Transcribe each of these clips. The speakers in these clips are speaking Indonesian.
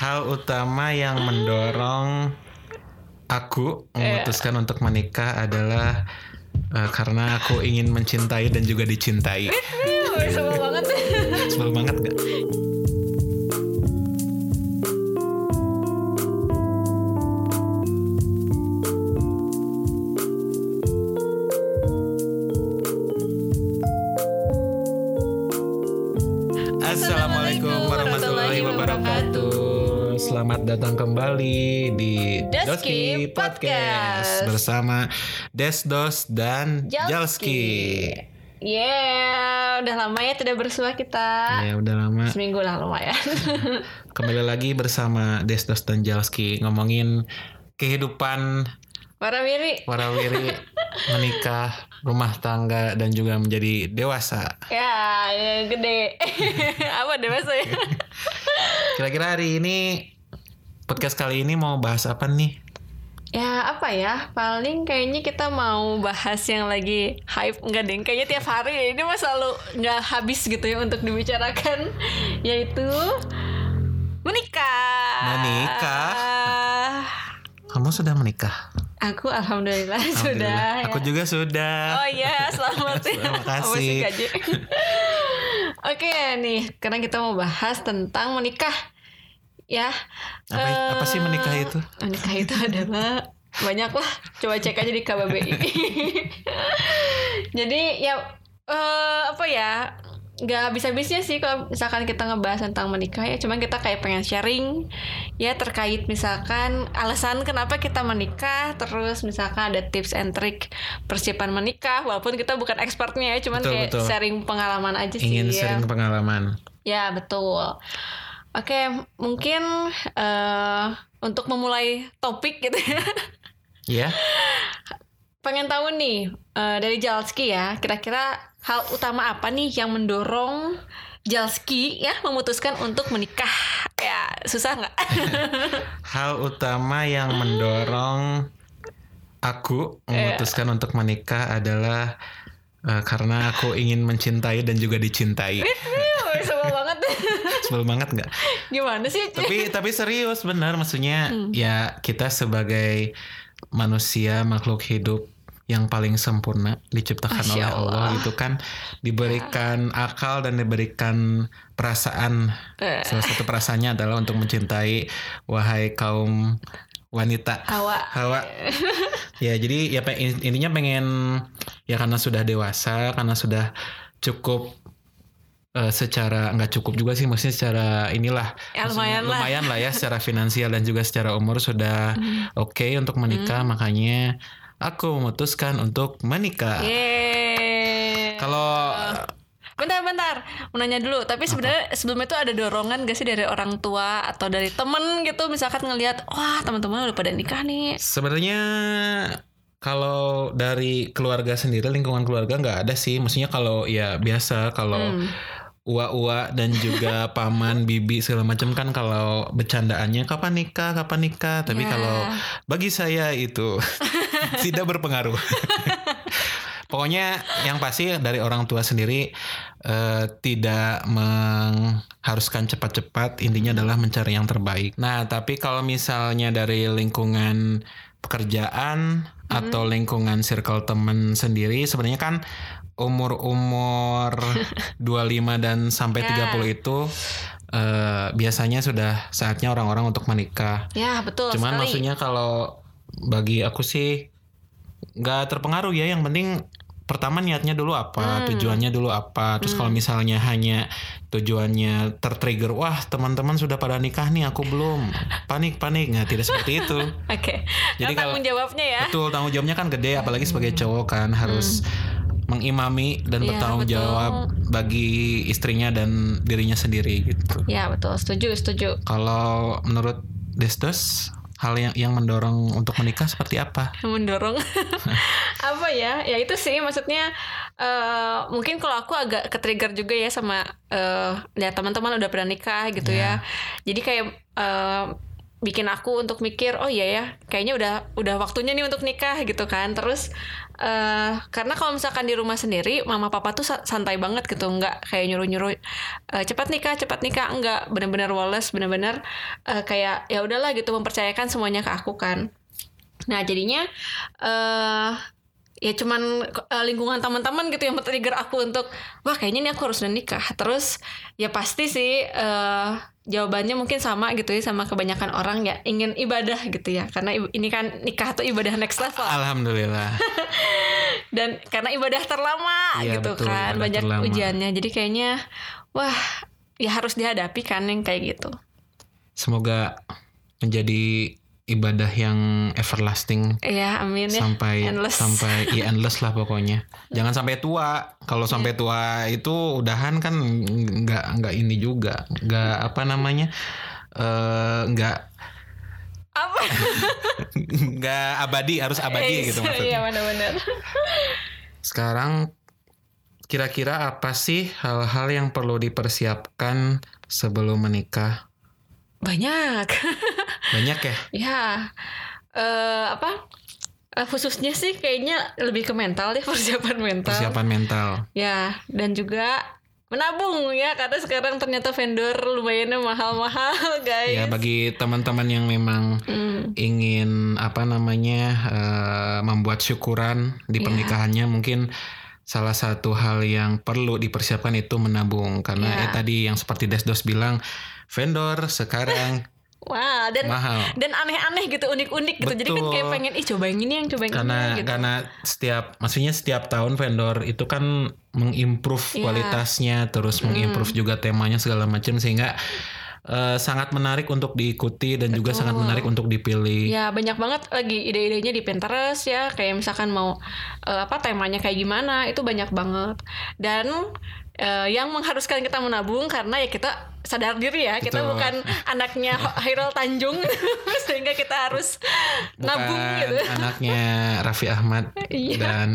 hal utama yang mendorong aku memutuskan untuk menikah adalah eh, karena aku ingin mencintai dan juga dicintai. Sebel banget. Sebel banget Selamat datang kembali di Deski Podcast Podcast. bersama Desdos dan Jalski. Jalski. Yeah, udah lama ya tidak bersua kita. Ya udah lama. Seminggu lah lumayan. Kembali lagi bersama Desdos dan Jalski ngomongin kehidupan Para Miri. warawiri menikah, rumah tangga dan juga menjadi dewasa. Ya, yang gede. Apa dewasa ya? Kira-kira hari ini podcast kali ini mau bahas apa nih? ya apa ya? Paling kayaknya kita mau bahas yang lagi hype enggak deh. Kayaknya tiap hari ya. Ini mah selalu nggak habis gitu ya untuk dibicarakan. Yaitu menikah. Menikah? Kamu sudah menikah? Aku alhamdulillah, sudah. Alhamdulillah. Aku ya. juga sudah. Oh iya, selamat ya. Terima kasih. Oke nih, karena kita mau bahas tentang menikah. Ya. Apa, apa sih eh, menikah itu? Menikah itu adalah banyak lah. Coba cek aja di KBBI. Jadi ya eh, apa ya? nggak habis-habisnya sih kalau misalkan kita ngebahas tentang menikah ya cuman kita kayak pengen sharing ya terkait misalkan alasan kenapa kita menikah terus misalkan ada tips and trick persiapan menikah walaupun kita bukan expertnya ya cuman Betul, kayak betul. sharing pengalaman aja sih Ingin ya. sharing pengalaman. Ya betul. Oke mungkin eh untuk memulai topik gitu ya. Ya, Pengen tahu nih eh, dari Jalski ya, kira-kira hal utama apa nih yang mendorong Jalski ya memutuskan untuk menikah? Ya susah nggak? hal utama yang mendorong aku memutuskan untuk menikah adalah eh, karena aku ingin mencintai dan juga dicintai. Sebel banget. Nggak? Gimana sih? tapi tapi serius benar maksudnya ya kita sebagai manusia makhluk hidup yang paling sempurna diciptakan Masya oleh Allah. Allah. gitu kan diberikan akal dan diberikan perasaan Eh. salah satu perasaannya adalah untuk mencintai wahai kaum wanita Hawa. Hawa ya jadi ya intinya pengen ya karena sudah dewasa karena sudah cukup eh, secara nggak cukup juga sih maksudnya secara inilah Ya, lumayan lah. lumayan lah ya secara finansial dan juga secara umur sudah oke untuk menikah makanya aku memutuskan untuk menikah Yeay. kalau Bentar-bentar, mau nanya dulu. Tapi sebenarnya sebelum itu ada dorongan gak sih dari orang tua atau dari temen gitu, misalkan ngelihat, wah teman-teman udah pada nikah nih. sebenarnya kalau dari keluarga sendiri lingkungan keluarga nggak ada sih maksudnya kalau ya biasa kalau Hmm. Ua-ua dan juga paman bibi segala macam kan kalau bercandaannya kapan nikah? Kapan nikah? Tapi Ya. kalau bagi saya itu tidak berpengaruh. Pokoknya yang pasti dari orang tua sendiri eh, tidak mengharuskan cepat-cepat. Intinya adalah mencari yang terbaik. Nah tapi kalau misalnya dari lingkungan pekerjaan atau lingkungan circle temen sendiri sebenarnya kan umur-umur 25 dan sampai Ya. 30 itu eh, biasanya sudah saatnya orang-orang untuk menikah. Ya betul Cuman sekali. maksudnya kalau bagi aku sih nggak terpengaruh ya. Yang penting pertama niatnya dulu apa, Hmm. tujuannya dulu apa. Terus kalau misalnya hanya tujuannya tertrigger, wah teman-teman sudah pada nikah nih, aku belum. Panik, panik. Nggak tidak seperti itu. Oke. Jadi Jadi kalau- tanggung jawabnya ya. Betul, tanggung jawabnya kan gede, apalagi sebagai cowok kan harus mengimami dan. Iya, bertanggung betul. jawab bagi istrinya dan dirinya sendiri gitu. Ya betul, setuju, setuju. Kalau menurut Destos, hal yang yang mendorong untuk menikah seperti apa? Mendorong apa ya? Ya itu sih maksudnya eh mungkin kalau aku agak ke-trigger juga ya sama eh lihat teman-teman udah pernah nikah gitu ya. Jadi kayak eh bikin aku untuk mikir oh iya ya kayaknya udah udah waktunya nih untuk nikah gitu kan. Terus eh karena kalau misalkan di rumah sendiri mama papa tuh sa- santai banget gitu nggak kayak nyuruh nyuruh cepat nikah cepat nikah. Enggak bener-bener Wallace bener-bener eh, kayak ya udahlah gitu mempercayakan semuanya ke aku kan. Nah jadinya eh ya cuman eh, lingkungan teman-teman gitu yang men-trigger aku untuk wah kayaknya ini aku harus udah nikah. Terus ya pasti sih eh jawabannya mungkin sama gitu ya sama kebanyakan orang ya ingin ibadah gitu ya. Karena ini kan nikah tuh ibadah next level. Alhamdulillah. dan karena ibadah terlama Iya, gitu betul, kan banyak terlama. ujiannya. Jadi kayaknya wah ya harus dihadapi kan yang kayak gitu. Semoga menjadi ibadah yang everlasting ya amin ya sampai Endless. sampai ya endless lah pokoknya. Jangan sampai tua. Kalau Iya. sampai tua itu udahan kan nggak nggak ini juga, nggak apa namanya, eh nggak apa nggak abadi harus abadi gitu iya maksudnya. benar-benar Sekarang kira-kira apa sih hal-hal yang perlu dipersiapkan sebelum menikah? Banyak Banyak ya? ya eh apa Eh, khususnya sih kayaknya lebih ke mental deh persiapan mental Persiapan mental. ya dan juga menabung ya karena sekarang ternyata vendor lumayan mahal-mahal guys Ya bagi teman-teman yang memang Hmm, ingin apa namanya eh, membuat syukuran di Iya. pernikahannya mungkin salah satu hal yang perlu dipersiapkan itu menabung karena Iya. eh tadi yang seperti Desdos bilang vendor sekarang. Wah dan mahal. dan aneh-aneh gitu unik-unik gitu. Jadi kan Betul. kayak pengen ih coba yang ini yang coba yang karena ini gitu. karena setiap maksudnya setiap tahun vendor itu kan mengimprove Iya. kualitasnya terus mengimprove juga temanya segala macam sehingga eh, sangat menarik untuk diikuti dan juga sangat Betul. menarik untuk dipilih. Ya banyak banget lagi ide-idenya di Pinterest ya. Kayak misalkan mau eh, apa temanya kayak gimana itu banyak banget. Dan eh, yang mengharuskan kita menabung karena ya kita sadar diri ya kita Betul. bukan anaknya Hairul Tanjung sehingga kita harus nabung bukan gitu. anaknya Raffi Ahmad Iya. dan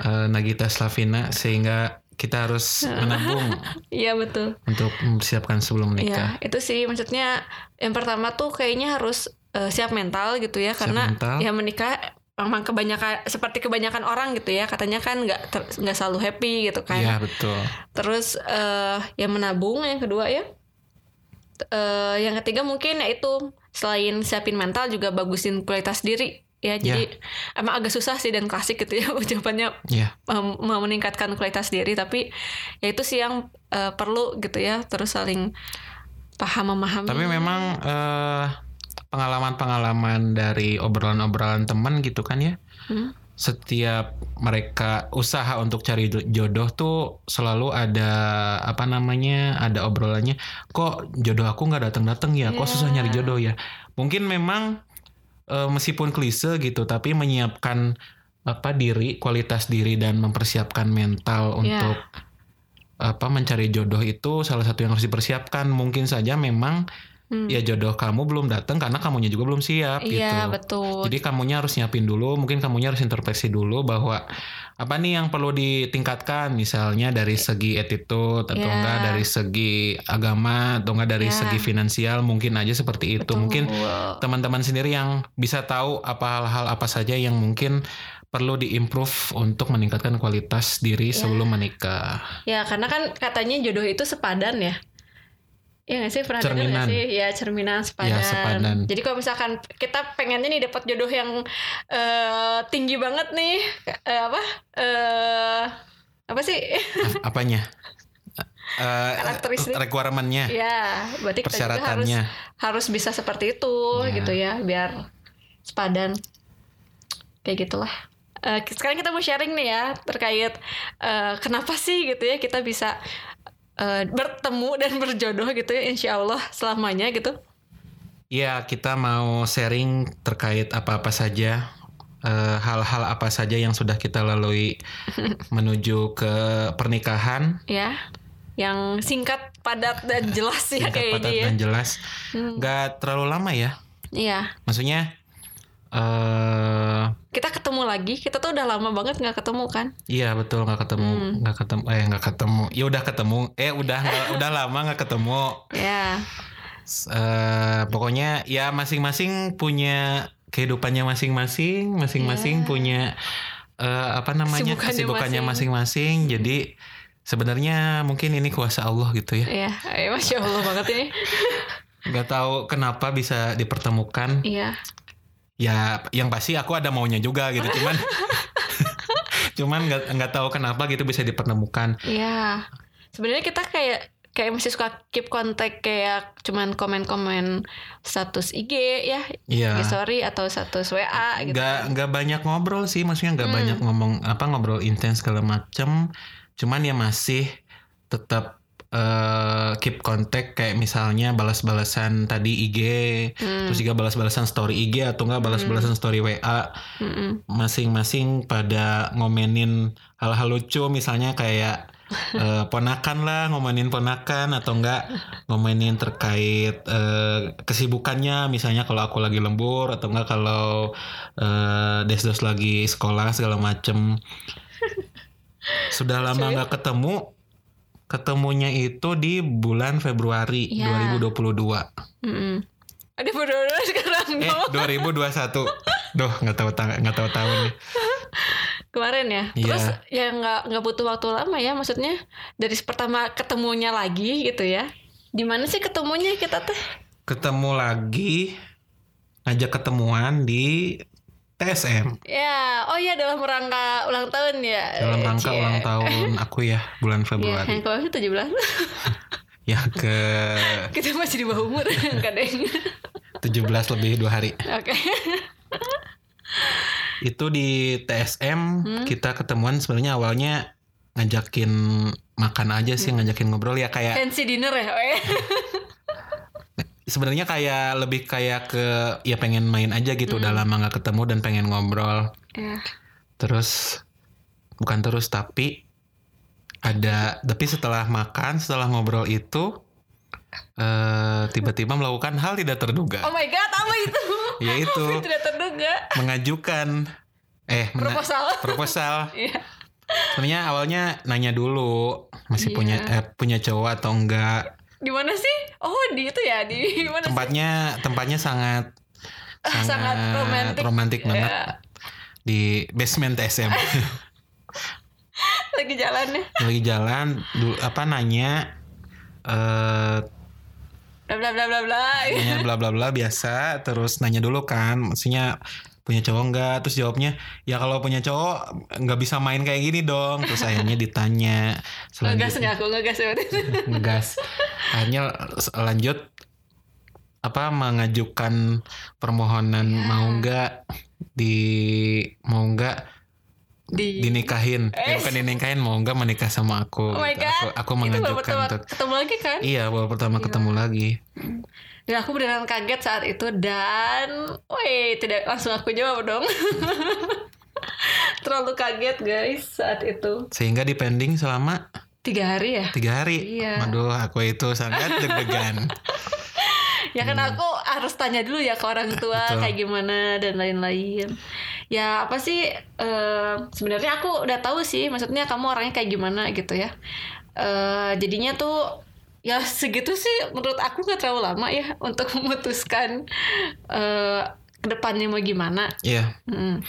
eh, Nagita Slavina sehingga kita harus menabung Iya betul. untuk mempersiapkan sebelum menikah. Ya itu sih maksudnya yang pertama tuh kayaknya harus eh, siap mental gitu ya Siap karena mental. ya menikah memang kebanyakan seperti kebanyakan orang gitu ya katanya kan nggak nggak selalu happy gitu kan. Iya betul. terus eh ya menabung yang kedua ya. Eh yang ketiga mungkin yaitu selain siapin mental juga bagusin kualitas diri ya. Jadi emang agak susah sih dan klasik gitu ya ucapannya Ya em, mau meningkatkan kualitas diri. Tapi ya itu sih yang eh, perlu gitu ya terus saling paham memahami. Tapi memang eh, pengalaman-pengalaman dari obrolan-obrolan teman gitu kan ya. Hmm. Setiap mereka usaha untuk cari jo- jodoh tuh selalu ada apa namanya ada obrolannya. Kok jodoh aku nggak datang-datang ya? Kok susah nyari jodoh ya? Mungkin memang eh, meskipun klise gitu, tapi menyiapkan apa diri, kualitas diri dan mempersiapkan mental Ya. untuk apa mencari jodoh itu salah satu yang harus dipersiapkan. Mungkin saja memang Hmm. ya jodoh kamu belum datang karena kamunya juga belum siap gitu. iya betul Jadi kamunya harus nyiapin dulu, mungkin kamunya harus introspeksi dulu bahwa apa nih yang perlu ditingkatkan misalnya dari segi attitude atau Ya. enggak dari segi agama atau enggak dari Ya. segi finansial mungkin aja seperti itu. Betul. Mungkin teman-teman sendiri yang bisa tahu apa hal-hal apa saja yang mungkin perlu diimprove untuk meningkatkan kualitas diri Ya. sebelum menikah. Ya karena kan katanya jodoh itu sepadan ya. Iya gak sih pernah Cerminan. gak sih? Ya cerminan sepadan. Ya, sepadan. Jadi kalau misalkan kita pengennya nih dapat jodoh yang eh, tinggi banget nih, eh, apa? eh apa sih? Ap- Apanya? Karakteristik. requirement-nya, ya, berarti kita juga harus harus bisa seperti itu Ya. gitu ya, biar sepadan. Kayak gitulah. Eh, sekarang kita mau sharing nih ya terkait eh, kenapa sih gitu ya kita bisa eh, bertemu dan berjodoh gitu ya insya Allah selamanya gitu. Ya, kita mau sharing terkait apa-apa saja eh, hal-hal apa saja yang sudah kita lalui menuju ke pernikahan. ya yang singkat padat dan jelas ya Singkat, kayak padat, ini ya dan jelas. Hmm. Nggak terlalu lama ya. iya Maksudnya eh kita ketemu lagi kita tuh udah lama banget nggak ketemu kan iya betul nggak ketemu, Hmm. nggak ketemu, eh nggak ketemu. Ya udah ketemu, eh udah nggak- udah lama nggak ketemu. ya S- eh, pokoknya ya masing-masing punya kehidupannya masing-masing, masing-masing Ya. punya eh, apa namanya Kesibukannya masing-masing. Jadi sebenarnya mungkin ini kuasa Allah gitu ya. Iya, eh, masya Allah banget ini. Gak tahu kenapa bisa dipertemukan. Iya. Ya, yang pasti aku ada maunya juga gitu. Cuman, cuman nggak nggak tahu kenapa gitu bisa dipertemukan. Iya. Sebenarnya kita kayak kayak masih suka keep kontak kayak cuman komen-komen status IG ya, Iya. IG story atau status WA gitu. nggak nggak banyak ngobrol sih maksudnya nggak Hmm. banyak ngomong apa ngobrol intens segala macem cuman ya masih tetap eh, keep kontak kayak misalnya balas-balasan tadi IG Hmm. terus juga balas-balasan story IG atau enggak balas-balasan story WA Mm-mm. masing-masing pada ngomenin hal-hal lucu misalnya kayak eh, ponakan lah ngomenin ponakan atau enggak ngomenin terkait eh, kesibukannya. Misalnya kalau aku lagi lembur atau enggak kalau eh, desdos lagi sekolah segala macem. Sudah lama nggak ketemu ketemunya itu di bulan Februari Iya. 2022 Mm-mm. Ada bodoh sekarang eh dong. 2021 Duh nggak tahu nggak tahu tahun nih Kemarin ya. Iya. Terus ya nggak nggak butuh waktu lama ya maksudnya dari pertama ketemunya lagi gitu ya. Di mana sih ketemunya kita teh? ketemu lagi ngajak ketemuan di TSM Ya, oh iya dalam rangka ulang tahun ya. dalam rangka Cie. ulang tahun aku ya bulan Iya, Februari yang kemarin 17. ya ke kita masih di bawah umur deh. 17 lebih dua hari Oke. itu di TSM Hmm. kita ketemuan sebenarnya awalnya ngajakin makan aja sih Hmm. ngajakin ngobrol ya kayak Fancy dinner ya. Oh, ya. Sebenarnya kayak lebih kayak ke ya pengen main aja gitu Hmm. udah lama nggak ketemu dan pengen ngobrol Ya. terus bukan terus tapi ada tapi setelah makan setelah ngobrol itu eh tiba-tiba melakukan hal tidak terduga Oh my god, apa itu? yaitu Tidak terduga. mengajukan eh Proposal. proposal Iya. sebenarnya awalnya nanya dulu masih Iya. punya eh, punya cowok atau enggak Di mana sih? Oh, di itu ya, di mana sih? tempatnya tempatnya sangat Ah, sangat romantis. romantik banget Ya, di basement TSM lagi jalannya. lagi jalan dulu apa nanya eh Bla bla bla bla bla. nanya bla bla bla biasa terus nanya dulu kan maksudnya punya cowok enggak terus jawabnya ya kalau punya cowok nggak bisa main kayak gini dong. Terus akhirnya ditanya Ngegas nggak aku? Ngegas ya ngegas. Akhirnya lanjut apa mengajukan permohonan Ya. mau enggak di mau enggak Di dinikahin Eh. ya, bukan dinikahin mau enggak menikah sama aku Oh gitu. aku aku mengajukan pertama untuk ketemu lagi kan? iya baru pertama Gila. ketemu lagi Dan aku beneran kaget saat itu dan woi tidak langsung aku jawab dong. Terlalu kaget guys saat itu. sehingga dipending selama Tiga hari ya? tiga hari Iya. waduh aku itu sangat deg-degan Ya kan aku harus tanya dulu ya ke orang tua Hmm. Betul. kayak gimana dan lain-lain. Ya apa sih eh, sebenarnya aku udah tahu sih maksudnya kamu orangnya kayak gimana gitu ya. Eh jadinya tuh ya segitu sih menurut aku nggak terlalu lama ya untuk memutuskan eh ke depannya mau gimana. iya Mm.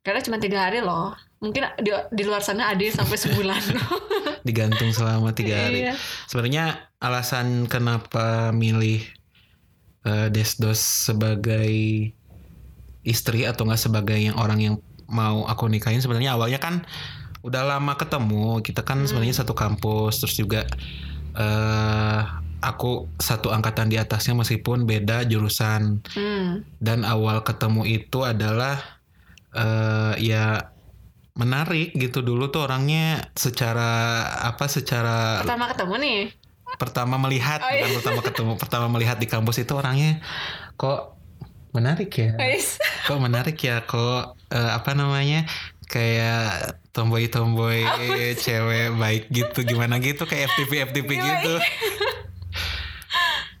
Karena cuma tiga hari loh. Mungkin di, di luar sana ada sampai sebulan. digantung selama tiga hari Iya. sebenarnya alasan kenapa milih eh, Desdos sebagai istri atau enggak sebagai yang orang yang mau aku nikahin sebenarnya awalnya kan udah lama ketemu kita kan sebenarnya satu kampus terus juga eh aku satu angkatan di atasnya meskipun beda jurusan Hmm. dan awal ketemu itu adalah eh ya menarik gitu dulu tuh orangnya secara apa secara Pertama ketemu nih. pertama melihat Oh, iya. bukan pertama ketemu pertama melihat di kampus itu orangnya kok menarik ya. Kok menarik ya kok eh, apa namanya kayak tomboy tomboy cewek baik gitu gimana gitu kayak FTP FTP gitu.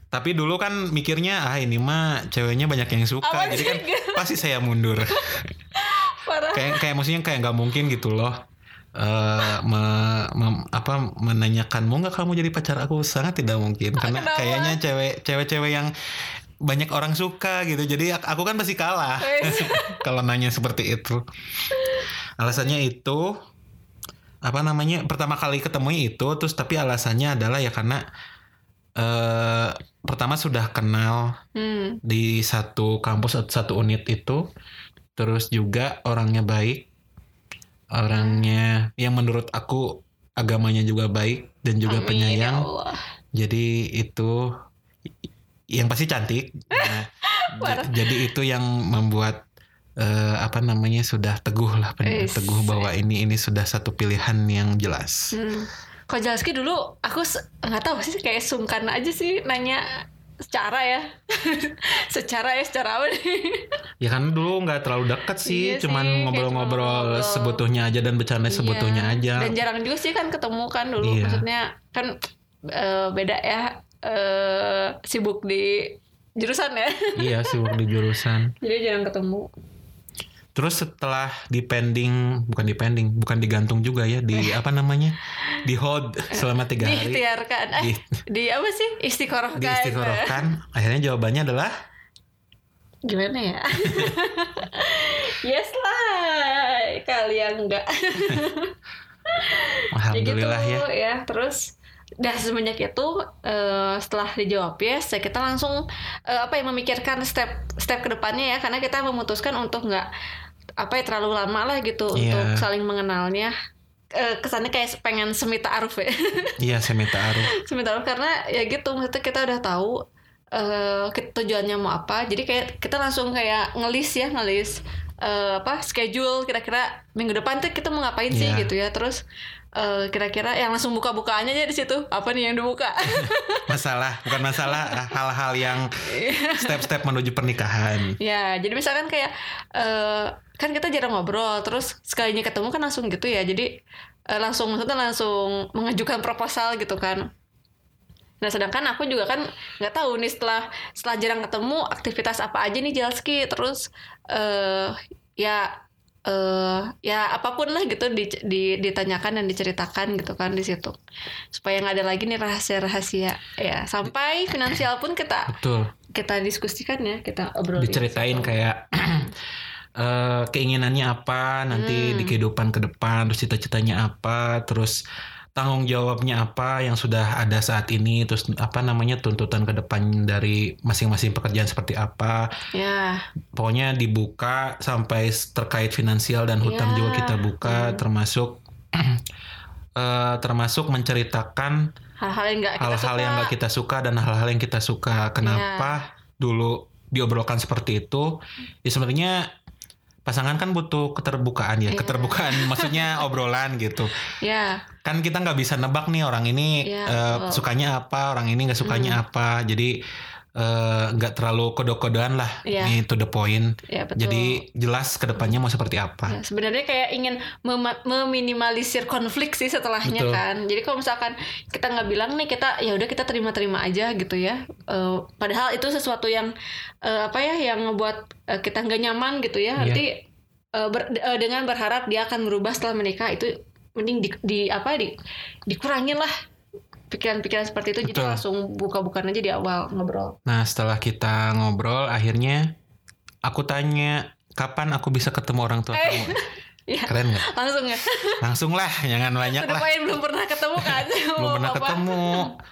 tapi dulu kan mikirnya ah ini mah ceweknya banyak yang suka Apa jadi kan pasti saya mundur. Kayak kayak maksudnya kayak nggak mungkin gitu loh eh, me- mem- apa menanyakan mau nggak kamu jadi pacar aku? Sangat tidak mungkin karena Kenapa? kayaknya cewek cewek-cewek yang banyak orang suka gitu. Jadi ak- aku kan pasti kalah. Kalau nanya seperti itu. Alasannya itu apa namanya pertama kali ketemu itu terus tapi alasannya adalah ya karena eh pertama sudah kenal Hmm. di satu kampus atau satu unit itu. Terus juga orangnya baik. Orangnya yang menurut aku agamanya juga baik dan juga Amin, ya penyayang. Allah. jadi itu yang pasti cantik Nah, jadi itu yang membuat eh, apa namanya sudah teguh lah teguh bahwa ini ini sudah satu pilihan yang jelas Hmm. Kalau Jalski dulu aku nggak tahu sih kayak sungkan aja sih nanya secara ya. secara ya secara apa nih? ya kan dulu nggak terlalu dekat sih Iya cuman ngobrol-ngobrol sebutuhnya aja dan bercanda sebutuhnya Iya. aja Dan jarang juga sih kan ketemu kan dulu. Iya. Maksudnya kan eh, beda ya eh, sibuk di jurusan ya. iya sibuk di jurusan Jadi jarang ketemu. Terus setelah dipending, bukan dipending, bukan digantung juga ya, di apa namanya, di hold selama tiga hari, Diikhtiarkan. Eh, di, di apa sih? Istiqorohkan. diistiqorohkan. Akhirnya jawabannya adalah Gimana ya? yes lah. Kalian enggak. alhamdulillah ya. ya. gitu, ya. Terus dah semenjak itu eh, setelah dijawab ya, saya kita langsung eh, apa ya memikirkan step step ke depannya ya, karena kita memutuskan untuk nggak apa ya terlalu lama lah gitu Iya. untuk saling mengenalnya. Eh, kesannya kayak pengen semita aruf ya, Iya, saya minta aruh. semita aruf karena ya gitu maksudnya kita udah tahu eh kita tujuannya mau apa, jadi kayak kita langsung kayak ngelis ya ngelis eh, apa schedule kira-kira minggu depan tuh kita mau ngapain sih Iya. gitu ya terus eh, kira-kira yang langsung buka-bukaannya aja di situ. Apa nih yang dibuka? Masalah, bukan masalah, hal-hal yang step-step menuju pernikahan. ya jadi misalkan kayak eh, kan kita jarang ngobrol terus sekalinya ketemu kan langsung gitu ya. Jadi eh, langsung maksudnya langsung mengajukan proposal gitu kan. Nah sedangkan aku juga kan nggak tahu nih setelah setelah jarang ketemu aktivitas apa aja nih Jalski? Terus eh ya eh ya apa pun lah gitu di, di- ditanyakan dan diceritakan gitu kan di situ supaya nggak ada lagi nih rahasia-rahasia ya sampai finansial pun kita Betul. kita diskusikan ya kita obrolin Diceritain kayak eh, keinginannya apa nanti Hmm. di kehidupan ke depan, terus cita-citanya apa, terus tanggung jawabnya apa yang sudah ada saat ini, terus apa namanya tuntutan ke depan dari masing-masing pekerjaan seperti apa. ya Pokoknya dibuka sampai terkait finansial dan hutang Ya. juga kita buka, Hmm. termasuk eh, termasuk menceritakan hal-hal yang nggak kita hal-hal suka yang nggak kita suka dan hal-hal yang kita suka. Kenapa dulu diobrolkan seperti itu? Ya sebenarnya pasangan kan butuh keterbukaan ya, Iya. keterbukaan maksudnya obrolan gitu. ya Kan kita nggak bisa nebak nih orang ini eh, betul. sukanya apa, orang ini nggak sukanya apa. Jadi eh, nggak terlalu kode-kodean lah, Iya. ini to the point. ya betul Jadi jelas ke depannya mau seperti Ya, apa. sebenarnya kayak ingin mema- meminimalisir konflik sih setelahnya Betul. kan. Jadi kalau misalkan kita nggak bilang nih kita ya udah kita terima-terima aja gitu ya. Eh, padahal itu sesuatu yang eh, apa ya yang ngebuat eh, kita nggak nyaman gitu ya. Iya. Nanti eh, ber- eh, dengan berharap dia akan berubah setelah menikah itu mending di, di- apa di dikurangin lah pikiran-pikiran seperti itu. Jadi Betul. langsung buka-bukaan aja di awal ngobrol. Nah setelah kita ngobrol, akhirnya aku tanya kapan aku bisa ketemu orang tua Eh, kamu. Iya. Keren nggak? Langsung ya. Langsung lah, jangan banyak lah. Kenapa yang belum pernah ketemu kan? Belum pernah apa? ketemu.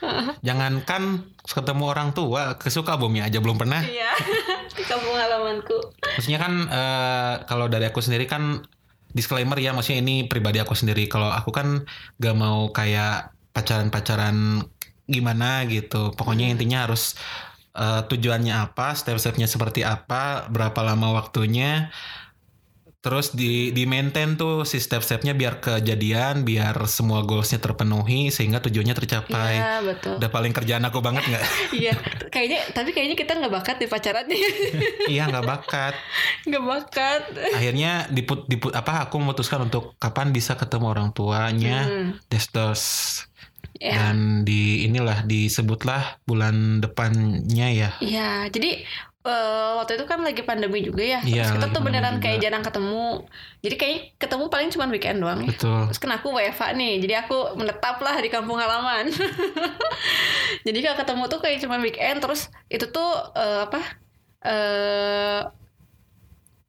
Jangankan ketemu orang tua, ke Sukabumi aja belum pernah. Iya, di kampung halamanku. Maksudnya kan eh, kalau dari aku sendiri kan disclaimer ya, maksudnya ini pribadi aku sendiri. Kalau aku kan gak mau kayak pacaran-pacaran gimana gitu. Pokoknya intinya harus eh, tujuannya apa, step-stepnya seperti apa, berapa lama waktunya. Terus di di maintain tuh si step-stepnya biar kejadian, biar semua goalsnya terpenuhi sehingga tujuannya tercapai. Iya, betul. Udah paling kerjaan aku banget nggak? Iya, kayaknya tapi kayaknya kita nggak bakat di pacaran nih. iya nggak bakat. Nggak bakat. akhirnya diput diput apa aku memutuskan untuk kapan bisa ketemu orang tuanya Hmm. destos Ya. dan di inilah disebutlah bulan depannya ya. Iya, jadi eh, waktu itu kan lagi pandemi juga ya. Iya, Terus kita lagi tuh beneran juga. kayak jarang ketemu. Jadi kayak ketemu paling cuma weekend doang ya. Betul. Terus kan aku WFA nih, jadi aku menetap lah di kampung halaman. jadi kalau ketemu tuh kayak cuma weekend, terus itu tuh eh, apa? eh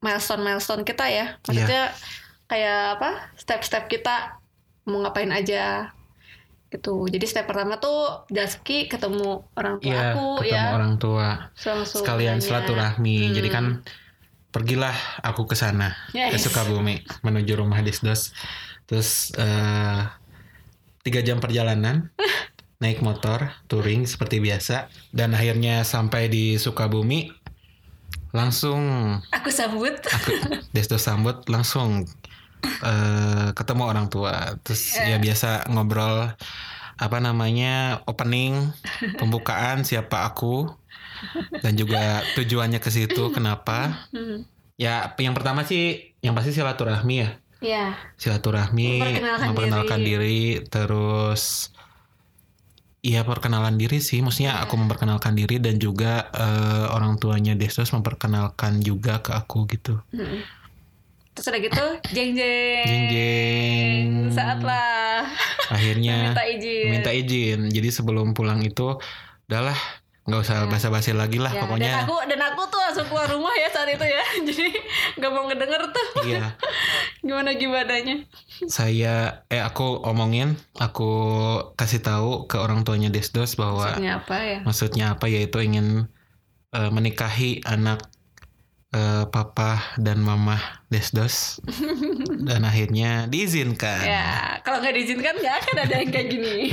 milestone milestone kita ya. Maksudnya kayak apa? Step-step kita mau ngapain aja gitu. Jadi step pertama tuh Jaski ketemu orang tua Iya, aku ketemu ya. orang tua. Langsung Sekalian silaturahmi. Hmm. Jadi kan pergilah aku ke sana ke Yes. Sukabumi menuju rumah Desdos. Terus eh, tiga jam perjalanan naik motor touring seperti biasa dan akhirnya sampai di Sukabumi langsung Aku sambut. aku Desdos sambut langsung eh, ketemu orang tua terus ya biasa ngobrol apa namanya opening pembukaan siapa aku dan juga tujuannya ke situ kenapa Hmm. ya yang pertama sih yang pasti silaturahmi ya Ya. silaturahmi Memperkenalkan memperkenalkan diri. terus Iya perkenalan diri sih, maksudnya aku memperkenalkan diri dan juga eh, orang tuanya Destos memperkenalkan juga ke aku gitu. Hmm. Terus udah gitu, jeng jeng. Jeng jeng. Saatlah Akhirnya minta izin. minta izin. Jadi sebelum pulang itu udahlah nggak usah basa-basi lagi lah Ya, pokoknya. dan aku dan aku tuh langsung keluar rumah ya saat itu ya. Jadi nggak mau ngedenger tuh Iya, gimana gimananya. saya eh aku omongin, aku kasih tahu ke orang tuanya Desdos bahwa Maksudnya apa ya? maksudnya apa yaitu ingin eh, menikahi anak eh, papa dan mama Desdos dan akhirnya diizinkan. Ya, kalau nggak diizinkan nggak akan ada yang kayak gini.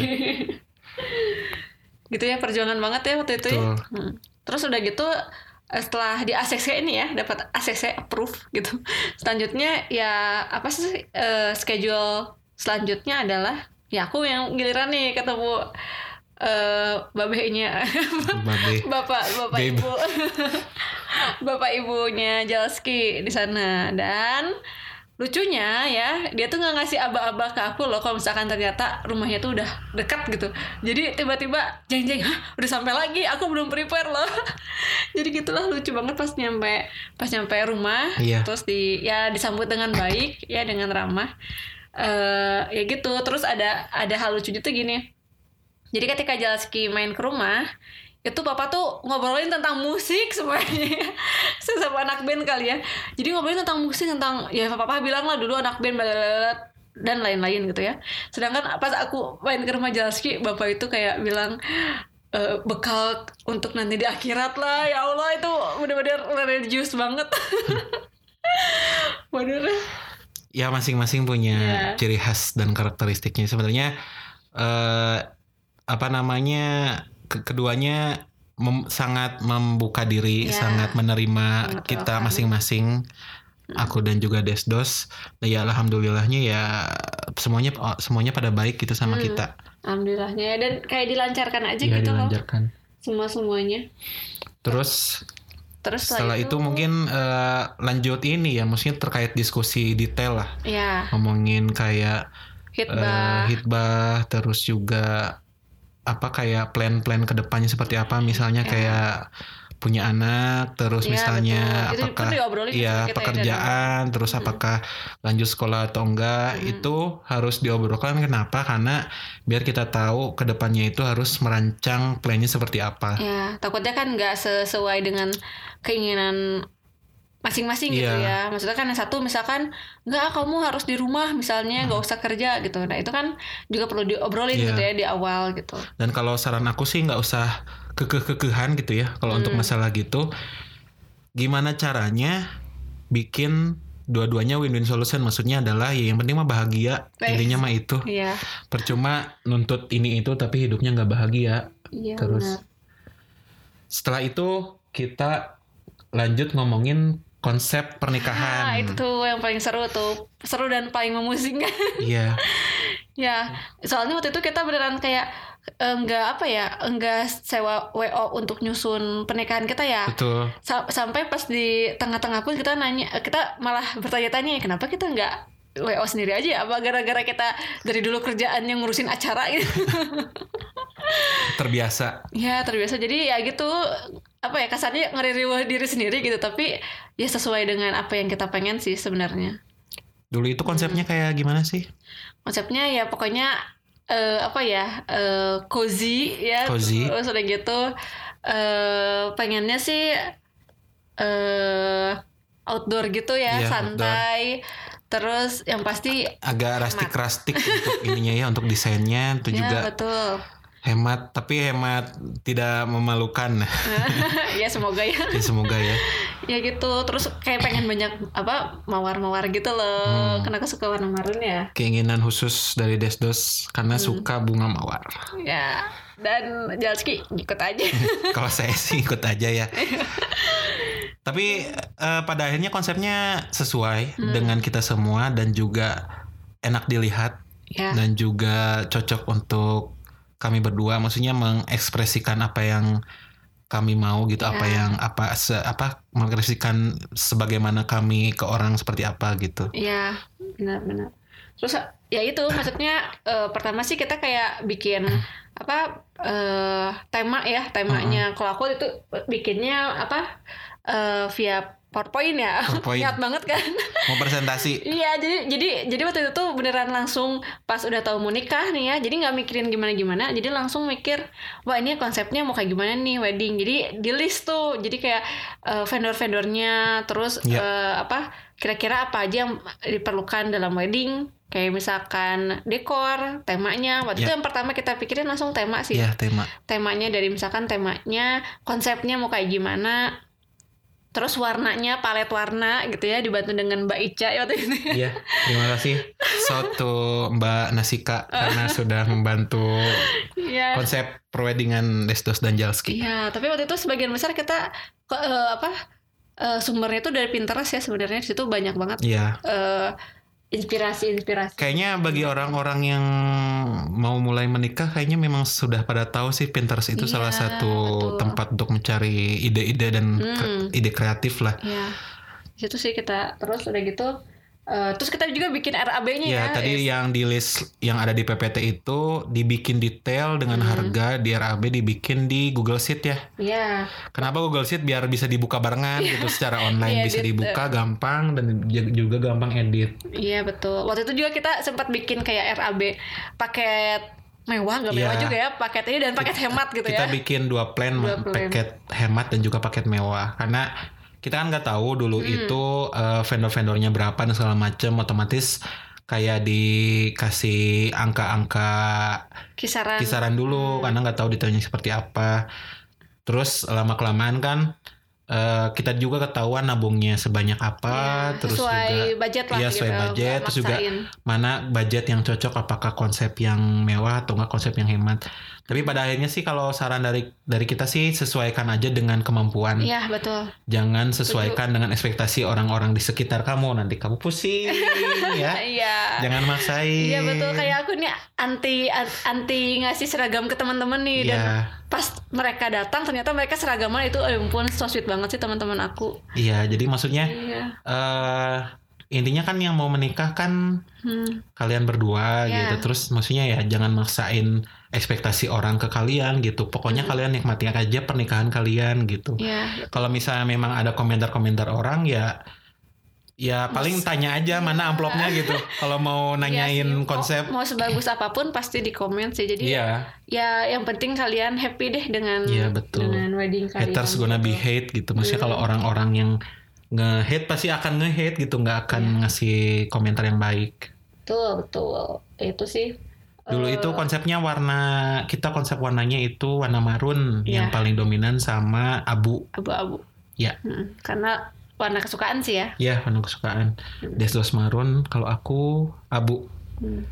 gitu ya perjuangan banget ya waktu itu ya. Hmm. Terus udah gitu eh, setelah di ACC ini ya dapat ACC approve gitu. Selanjutnya ya apa sih eh, schedule selanjutnya adalah ya aku yang giliran nih ketemu eh babenya Babe. bapak bapak Babe. ibu. bapak ibunya Jalski di sana. Dan lucunya ya dia tuh nggak ngasih aba-aba ke aku loh kalau misalkan ternyata rumahnya tuh udah dekat gitu. Jadi tiba-tiba jeng jeng hah udah sampai lagi? Aku belum prepare loh. Jadi gitulah lucu banget pas nyampe pas nyampe rumah. Iya. terus di ya disambut dengan baik ya dengan ramah. Eh ya gitu. Terus ada ada hal lucunya tuh gini jadi ketika Jalski main ke rumah, itu papa tuh ngobrolin tentang musik semuanya. Sama anak band kali ya. Jadi ngobrolin tentang musik tentang ya papa bilang lah dulu anak band blablabla, dan lain-lain gitu ya. Sedangkan pas aku main ke rumah Jalski, bapak itu kayak bilang "Eh, bekal untuk nanti di akhirat lah ya Allah itu bener-bener religius banget bener ya masing-masing punya Iya. ciri khas dan karakteristiknya sebenarnya eh apa namanya ke- keduanya mem- sangat membuka diri Iya. sangat menerima Sangat kita masing-masing aku dan juga Desdos. Nah, ya alhamdulillahnya ya semuanya semuanya pada baik gitu sama Hmm. kita. Alhamdulillahnya ya dan kayak dilancarkan aja ya gitu loh. dilancarkan. Semua semuanya terus terus setelah itu mungkin eh, lanjut ini ya maksudnya terkait diskusi detail lah. Ya ngomongin kayak hitbah eh, hitbah terus juga apa kayak plan-plan ke depannya seperti apa? Misalnya Ya. kayak punya anak terus Iya, misalnya betul. Itu apakah sama iya kita ya, pekerjaan terus apakah lanjut sekolah atau enggak? Hmm. itu harus diobrolkan. Kenapa? Karena biar kita tahu ke depannya itu harus merancang plannya seperti apa. Ya takutnya kan nggak sesuai dengan keinginan masing-masing gitu Iya. ya. Maksudnya kan yang satu misalkan nggak kamu harus di rumah misalnya nggak usah kerja gitu. Nah itu kan juga perlu diobrolin Iya. gitu ya di awal gitu. Dan kalau saran aku sih nggak usah kekeh-kekehan gitu ya kalau untuk Hmm. masalah gitu. Gimana caranya bikin dua-duanya win-win solution? Maksudnya adalah ya yang penting mah bahagia. Intinya mah itu. Iya. Percuma nuntut ini itu tapi hidupnya nggak bahagia. Iya terus benar. setelah itu kita lanjut ngomongin konsep pernikahan ah itu tuh yang paling seru tuh seru dan paling memusingkan iya Ya, soalnya waktu itu kita beneran kayak eh, enggak apa ya, enggak sewa WO untuk nyusun pernikahan kita ya. betul Sa- sampai pas di tengah-tengah pun kita nanya, kita malah bertanya-tanya kenapa kita enggak WO sendiri aja ya? Apa gara-gara kita dari dulu kerjaan yang ngurusin acara gitu? Terbiasa. ya terbiasa. Jadi ya gitu apa ya kasarnya ngeri diri sendiri gitu. Tapi ya sesuai dengan apa yang kita pengen sih sebenarnya. Dulu itu konsepnya kayak gimana sih? Konsepnya ya pokoknya eh, apa ya eh, cozy ya. Cozy. Terus udah gitu eh pengennya sih eh outdoor gitu ya, Iya, santai. Terus yang pasti Agak rastik-rastik untuk ininya ya, untuk desainnya itu ya juga betul. Hemat, tapi hemat tidak memalukan. ya semoga ya. Ya, semoga ya. ya gitu. Terus kayak pengen banyak apa mawar-mawar gitu loh. Karena aku suka warna marun ya. Keinginan khusus dari Desdos karena Hmm. suka bunga mawar. Ya. Dan Jalski ikut aja. Kalau saya sih ikut aja ya. Tapi eh, pada akhirnya konsepnya sesuai Hmm. dengan kita semua dan juga enak dilihat ya. dan juga cocok untuk kami berdua. Maksudnya mengekspresikan apa yang kami mau gitu, apa Ya. yang apa se, apa mengekspresikan sebagaimana kami ke orang seperti apa gitu. Iya, benar-benar. Terus ya itu maksudnya eh, pertama sih kita kayak bikin apa eh, tema ya temanya. Kalau aku itu bikinnya apa eh, via PowerPoint ya. PowerPoint. Niat banget kan. Mau presentasi Iya, jadi jadi jadi waktu itu tuh beneran langsung pas udah tahu mau nikah nih ya. Jadi nggak mikirin gimana-gimana, jadi langsung mikir, wah ini konsepnya mau kayak gimana nih wedding. Jadi di list tuh. Jadi kayak eh, vendor-vendornya, terus Iya. eh, apa kira-kira apa aja yang diperlukan dalam wedding. Kayak misalkan dekor, temanya. Waktu itu Iya. yang pertama kita pikirin langsung tema sih. ya tema. Temanya dari misalkan temanya, konsepnya mau kayak gimana. Terus warnanya, palet warna gitu ya, dibantu dengan Mbak Ica ya waktu itu. Iya, terima kasih Soto Mbak Nasika karena sudah membantu Iya. konsep perweddingan Desdos dan Jalski. Iya, tapi waktu itu sebagian besar kita eh, apa eh, sumbernya itu dari Pinterest ya sebenarnya di situ banyak banget Iya. Eh, inspirasi-inspirasi. Kayaknya bagi orang-orang yang mau mulai menikah kayaknya memang sudah pada tahu sih Pinterest itu Iya, salah satu betul. tempat untuk mencari ide-ide dan kre- Hmm. ide kreatif lah. Iya. Di situ sih kita terus udah gitu eh, terus kita juga bikin RAB-nya ya. Ya, tadi Is- yang di list yang ada di PPT itu dibikin detail dengan Hmm. harga di RAB dibikin di Google Sheet ya. Iya. Kenapa Google Sheet biar bisa dibuka barengan gitu secara online Iya, bisa edit. dibuka gampang dan juga gampang edit. Iya betul. Waktu itu juga kita sempat bikin kayak RAB paket mewah nggak mewah Iya. juga ya paket ini dan paket hemat gitu kita ya. bikin dua plan, Dua plan. paket hemat dan juga paket mewah karena kita kan nggak tahu dulu Hmm. itu eh, vendor-vendornya berapa dan segala macam otomatis kayak dikasih angka-angka Kisaran. kisaran dulu karena nggak tahu detailnya seperti apa terus lama kelamaan kan eh, kita juga ketahuan nabungnya sebanyak apa Ya, terus sesuai juga budget lah iya, gitu. sesuai budget, nggak terus juga mana budget yang cocok apakah konsep yang mewah atau enggak konsep yang hemat tapi pada akhirnya sih kalau saran dari dari kita sih sesuaikan aja dengan kemampuan Iya betul. jangan sesuaikan dengan ekspektasi orang-orang di sekitar kamu nanti kamu pusing ya Iya. jangan maksain Iya betul kayak aku nih anti anti ngasih seragam ke teman-teman nih dan Iya. pas mereka datang ternyata mereka seragaman itu ya ampun so sweet banget sih teman-teman aku. iya jadi maksudnya Iya. eh intinya kan yang mau menikah kan Hmm. kalian berdua Iya. gitu terus maksudnya ya jangan maksain ekspektasi orang ke kalian gitu pokoknya kalian nikmati aja pernikahan kalian gitu Iya. kalau misalnya memang ada komentar-komentar orang ya ya paling tanya aja mana amplopnya gitu kalau mau nanyain Iya sih. Mau- konsep mau, sebagus apa pun pasti di komen sih. Jadi iya ya yang penting kalian happy deh dengan Iya, betul. dengan wedding kalian. haters gonna be hate gitu maksudnya kalau Hmm. orang-orang yang nge-hate pasti akan nge-hate gitu nggak akan Iya. ngasih komentar yang baik Betul, betul. Itu sih dulu eh, itu konsepnya warna kita konsep warnanya itu warna marun yang Iya. paling dominan sama abu abu-abu. Ya. Hmm, karena warna kesukaan sih ya. ya warna kesukaan Hmm. desdos marun kalau aku abu Hmm.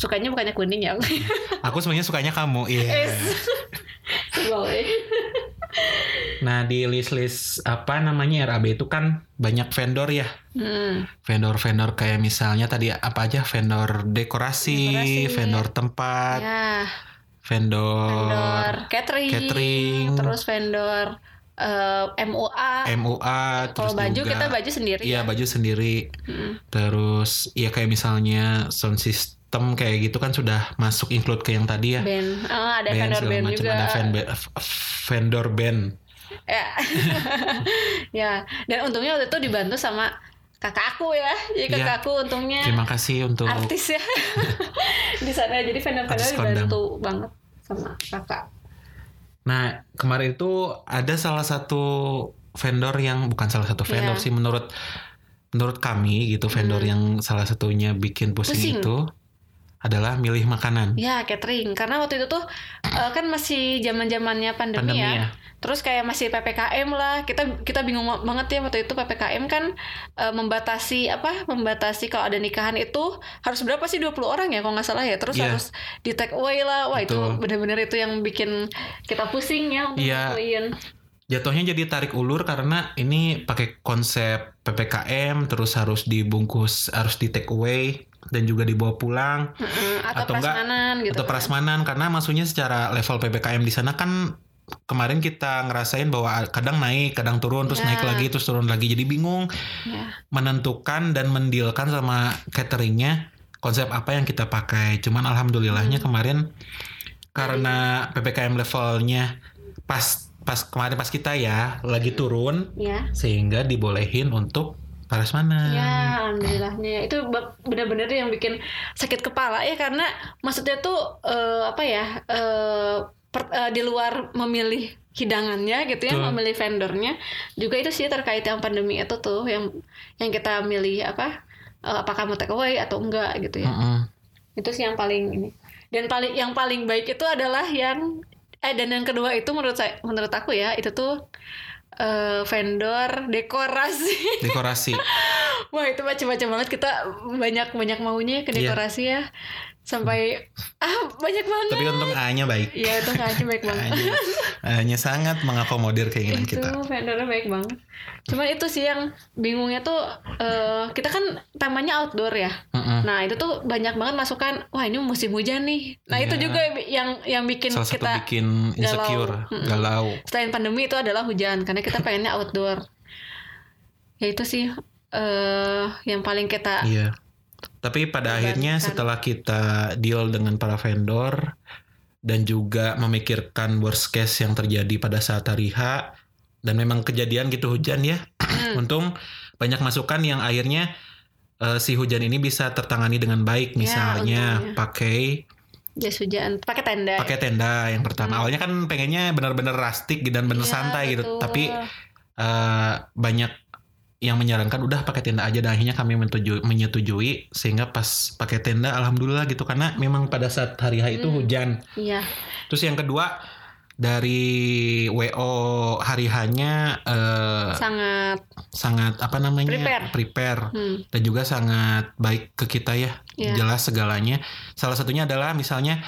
Sukanya bukannya kuning ya. aku sebenarnya sukanya kamu iya Boleh. nah di list-list apa namanya RAB itu kan banyak vendor ya Hmm. vendor-vendor kayak misalnya tadi apa aja vendor dekorasi, Dekorasi. vendor tempat Ya, vendor, vendor catering, catering. terus vendor eh, MUA. MUA Kalau terus baju juga kita baju sendiri. Iya ya. baju sendiri. Mm. Terus ya kayak misalnya sound system kayak gitu kan sudah masuk include ke yang tadi ya. Band. Eh, ada Band vendor band macam juga. ada vendor, vendor band. Ya. ya. Dan untungnya waktu itu dibantu sama kakak aku ya. Jadi Iya. kakak aku untungnya Terima kasih untuk artis ya di sana. Jadi vendor-vendor Artis kondang. dibantu banget sama kakak. Nah, kemarin itu ada salah satu vendor yang bukan salah satu vendor Iya. sih menurut menurut kami gitu vendor yang salah satunya bikin pusing, Pusing. itu adalah milih makanan. Ya catering karena waktu itu tuh eh, kan masih zaman zamannya pandemi, Pandemi ya. ya. Terus kayak masih ppkm lah kita kita bingung banget ya waktu itu ppkm kan eh, membatasi apa membatasi kalau ada nikahan itu harus berapa sih 20 orang ya kalau nggak salah ya terus Iya. harus di take away lah wah itu Betul. benar-benar itu yang bikin kita pusing ya untuk Iya. nentuin. Jatuhnya jadi tarik ulur karena ini pakai konsep PPKM terus harus dibungkus, harus di take away dan juga dibawa pulang Mm-mm, atau, Atau enggak, gitu atau kan. prasmanan karena maksudnya secara level PPKM di sana kan kemarin kita ngerasain bahwa kadang naik, kadang turun, terus Ya. naik lagi, terus turun lagi. Jadi bingung Ya. menentukan dan mendilkan sama cateringnya konsep apa yang kita pakai. Cuman alhamdulillahnya Hmm. kemarin karena PPKM levelnya pas pas kemarin pas kita ya lagi turun ya sehingga dibolehin untuk prasmanan. Ya, alhamdulillahnya itu benar-benar yang bikin sakit kepala ya karena maksudnya tuh eh, apa ya eh, per- eh, di luar memilih hidangannya gitu ya, Betul. memilih vendornya juga itu sih terkait yang pandemi itu tuh yang yang kita milih apa eh, apakah mau take away atau enggak gitu ya. Mm-mm. Itu sih yang paling ini. Dan paling yang paling baik itu adalah yang eh dan yang kedua itu menurut saya menurut aku ya itu tuh eh, vendor dekorasi. Dekorasi. Wah itu macam-macam banget kita banyak banyak maunya ke Iya. dekorasi ya sampai ah banyak banget. Tapi untung A-nya baik. Iya itu kayaknya baik banget. A-nya, A-nya sangat mengakomodir keinginan itu kita. vendornya baik banget. Cuman itu sih yang bingungnya tuh eh, kita kan temanya outdoor ya. Mm-mm. Nah itu tuh banyak banget masukan. Wah ini musim hujan nih. Nah itu Iya. juga yang yang bikin Salah satu kita bikin insecure, Mm-mm. galau. selain pandemi itu adalah hujan karena kita pengennya outdoor. Ya itu sih eh yang paling kita Iya. Tapi pada akhirnya setelah kita deal dengan para vendor dan juga memikirkan worst case yang terjadi pada saat hari H dan memang kejadian gitu hujan ya. Hmm. Untung banyak masukan yang akhirnya eh, si hujan ini bisa tertangani dengan baik. Ya, Misalnya untungnya. pakai jas hujan pakai tenda. pakai tenda yang pertama. Awalnya kan pengennya benar-benar rustic dan benar Iya, santai gitu. betul. Tapi eh, banyak yang menyarankan udah pakai tenda aja dan akhirnya kami menyetujui, menyetujui sehingga pas pakai tenda alhamdulillah gitu karena memang pada saat hari H itu Hmm. hujan. Iya. Terus yang kedua dari WO hari H-nya eh, sangat sangat apa namanya Prepare. prepare hmm, dan juga sangat baik ke kita ya. Iya. Jelas segalanya. Salah satunya adalah misalnya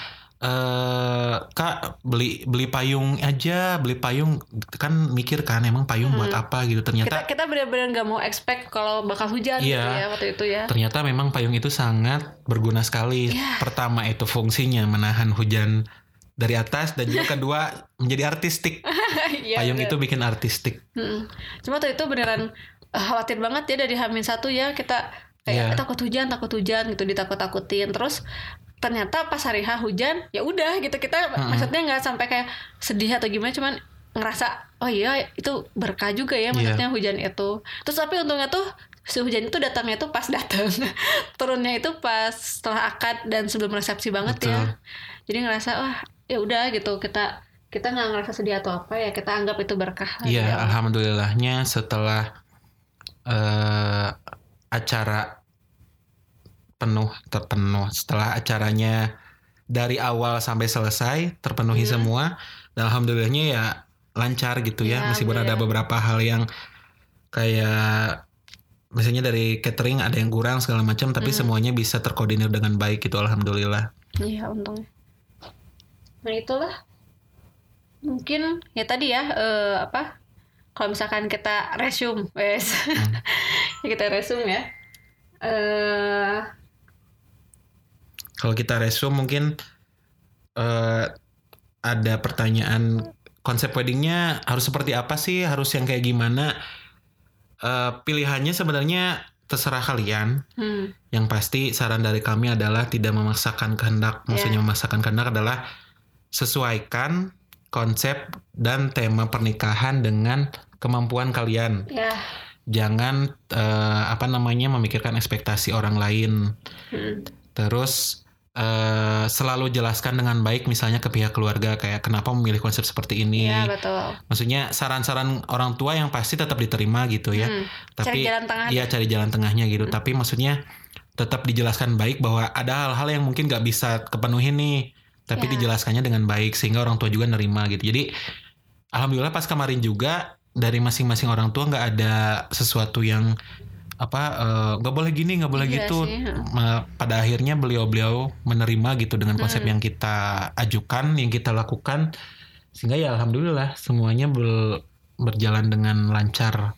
eh kak beli beli payung aja beli payung kan mikir kan emang payung buat apa gitu kita ternyata kita benar-benar nggak mau expect kalau bakal hujan gitu Iya. ya waktu itu ya ternyata memang payung itu sangat berguna sekali Iya. pertama itu fungsinya menahan hujan dari atas dan juga kedua menjadi artistik Iya, payung bener. itu bikin artistik Mm-mm. cuma waktu itu beneran eh, khawatir banget ya dari Hamin satu ya kita kayak. "Eh, takut hujan takut hujan gitu ditakut-takutin terus ternyata pas hari H hujan ya udah gitu kita Mm-mm. maksudnya nggak sampai kayak sedih atau gimana cuman ngerasa oh iya itu berkah juga ya maksudnya hujan itu terus tapi untungnya tuh si hujan itu datangnya tuh pas datang turunnya itu pas setelah akad dan sebelum resepsi banget ya Betul. jadi ngerasa wah ya udah gitu kita kita nggak ngerasa sedih atau apa ya kita anggap itu berkah Iya, ya. alhamdulillahnya setelah eh acara penuh terpenuh, setelah acaranya dari awal sampai selesai terpenuhi Iya. semua, dan alhamdulillahnya ya lancar gitu ya, Iya, meskipun ada beberapa hal yang kayak misalnya dari catering ada yang kurang segala macam, tapi Hmm. semuanya bisa terkoordinir dengan baik gitu, alhamdulillah. Iya untungnya. Nah itulah mungkin ya tadi ya eh, apa kalau misalkan kita resume, wes Ya, kita resume ya. Eh Kalau kita resume mungkin eh, ada pertanyaan konsep weddingnya harus seperti apa sih harus yang kayak gimana Eh, pilihannya sebenarnya terserah kalian Hmm. yang pasti saran dari kami adalah tidak memaksakan kehendak maksudnya Ya. memaksakan kehendak adalah sesuaikan konsep dan tema pernikahan dengan kemampuan kalian Ya. jangan eh, apa namanya memikirkan ekspektasi orang lain Hmm. terus eh, selalu jelaskan dengan baik misalnya ke pihak keluarga kayak kenapa memilih konsep seperti ini Ya betul. maksudnya saran-saran orang tua yang pasti tetap diterima gitu ya Hmm. tapi Cari jalan tengah. iya cari jalan tengahnya gitu tapi maksudnya tetap dijelaskan baik bahwa ada hal-hal yang mungkin nggak bisa kepenuhin nih tapi Ya. dijelaskannya dengan baik sehingga orang tua juga nerima gitu jadi alhamdulillah pas kemarin juga dari masing-masing orang tua nggak ada sesuatu yang apa eh, nggak boleh gini nggak boleh Iya gitu sih, pada akhirnya beliau-beliau menerima gitu dengan konsep Hmm. yang kita ajukan yang kita lakukan sehingga ya alhamdulillah semuanya bel- berjalan dengan lancar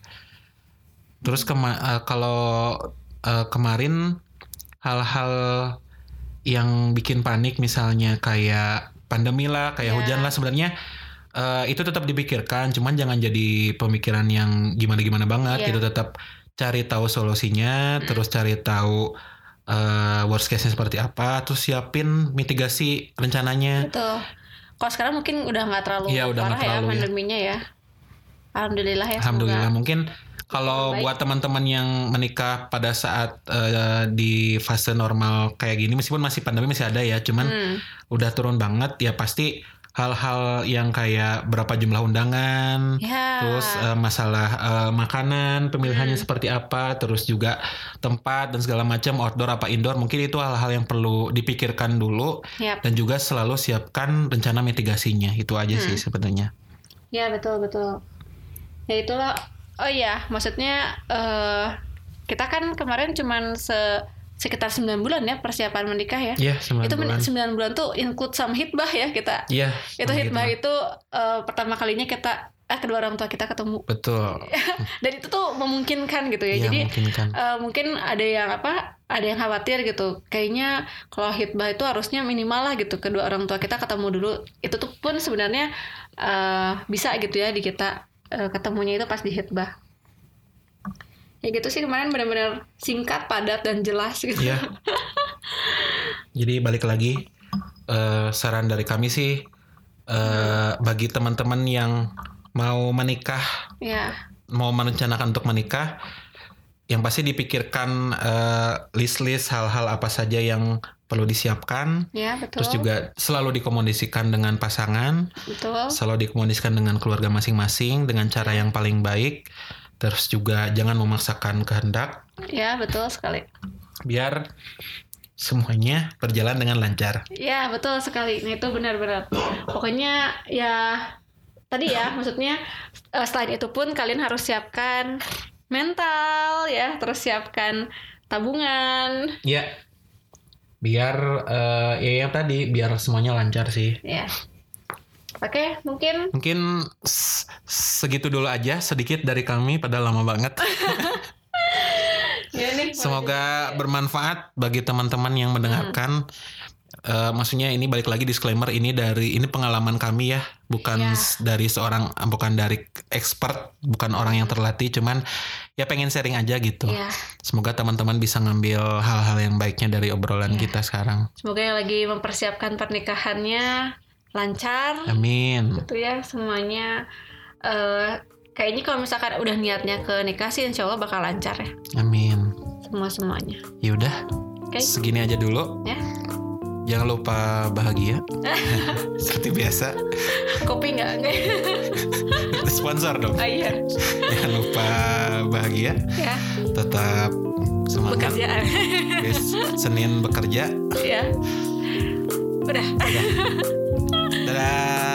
terus kema- eh, kalau eh, kemarin hal-hal yang bikin panik misalnya kayak pandemi lah kayak Ya. hujan lah sebenarnya eh, itu tetap dipikirkan cuman jangan jadi pemikiran yang gimana-gimana banget Iya. gitu tetap cari tahu solusinya terus cari tahu eh, worst case-nya seperti apa terus siapin mitigasi rencananya Betul. Kalau sekarang mungkin udah nggak terlalu Iya, udah nggak parah ya terlalu ya. pandeminya ya. Alhamdulillah ya. Alhamdulillah semoga. mungkin kalau buat teman-teman yang menikah pada saat eh, di fase normal kayak gini meskipun masih pandemi masih ada ya cuman Hmm. udah turun banget ya pasti hal-hal yang kayak berapa jumlah undangan Ya. terus eh, masalah eh, makanan pemilihannya Hmm. seperti apa terus juga tempat dan segala macam outdoor apa indoor mungkin itu hal-hal yang perlu dipikirkan dulu Yap. dan juga selalu siapkan rencana mitigasinya itu aja sih Hmm. sebenarnya Ya betul betul. Ya itulah. Oh iya, maksudnya eh kita kan kemarin cuman se sekitar 9 bulan ya persiapan menikah ya. Iya sembilan itu bulan 9 bulan tuh include sama hitbah ya kita. Iya Itu sama hitbah hitbah. itu eh, pertama kalinya kita eh kedua orang tua kita ketemu. betul Dan itu tuh memungkinkan gitu ya. Iya Jadi mungkin eh, mungkin ada yang apa ada yang khawatir gitu kayaknya kalau hitbah itu harusnya minimal lah gitu kedua orang tua kita ketemu dulu itu tuh pun sebenarnya eh, bisa gitu ya di kita ketemunya itu pas di hitbah ya gitu sih kemarin benar-benar singkat padat dan jelas gitu Iya. Jadi balik lagi eh, saran dari kami sih eh, bagi teman-teman yang mau menikah, ya mau merencanakan untuk menikah, yang pasti dipikirkan eh, list-list hal-hal apa saja yang perlu disiapkan. ya betul Terus juga selalu dikomunikasikan dengan pasangan, betul selalu dikomunikasikan dengan keluarga masing-masing dengan cara yang paling baik. Terus juga jangan memaksakan kehendak ya betul sekali biar semuanya berjalan dengan lancar. Ya betul sekali. Nah itu benar-benar. Pokoknya ya tadi ya maksudnya eh, selain itu pun kalian harus siapkan mental ya, terus siapkan tabungan Ya, biar eh, ya yang tadi biar semuanya lancar sih. ya. Oke mungkin Mungkin s- segitu dulu aja sedikit dari kami pada lama banget. ya nih. Semoga bermanfaat bagi teman-teman yang mendengarkan. Eh, maksudnya ini balik lagi disclaimer ini dari ini pengalaman kami ya, bukan Ya. dari seorang bukan dari expert, bukan orang yang terlatih, cuman ya pengen sharing aja gitu. Ya, Semoga teman-teman bisa ngambil hal-hal yang baiknya dari obrolan Ya. kita sekarang. semoga yang lagi mempersiapkan pernikahannya lancar. Amin. Itu ya semuanya. eh kayaknya kalau misalkan udah niatnya ke nikah sih, insya Allah bakal lancar ya Amin. semua semuanya. Yaudah, Oke. segini aja dulu. Ya. Jangan lupa bahagia. Seperti biasa. Kopi nggak? Sponsor dong. Ah, iya. Jangan lupa bahagia. Ya. Tetap semangat. Bekerja. Senin bekerja. ya. Udah. Ta-da!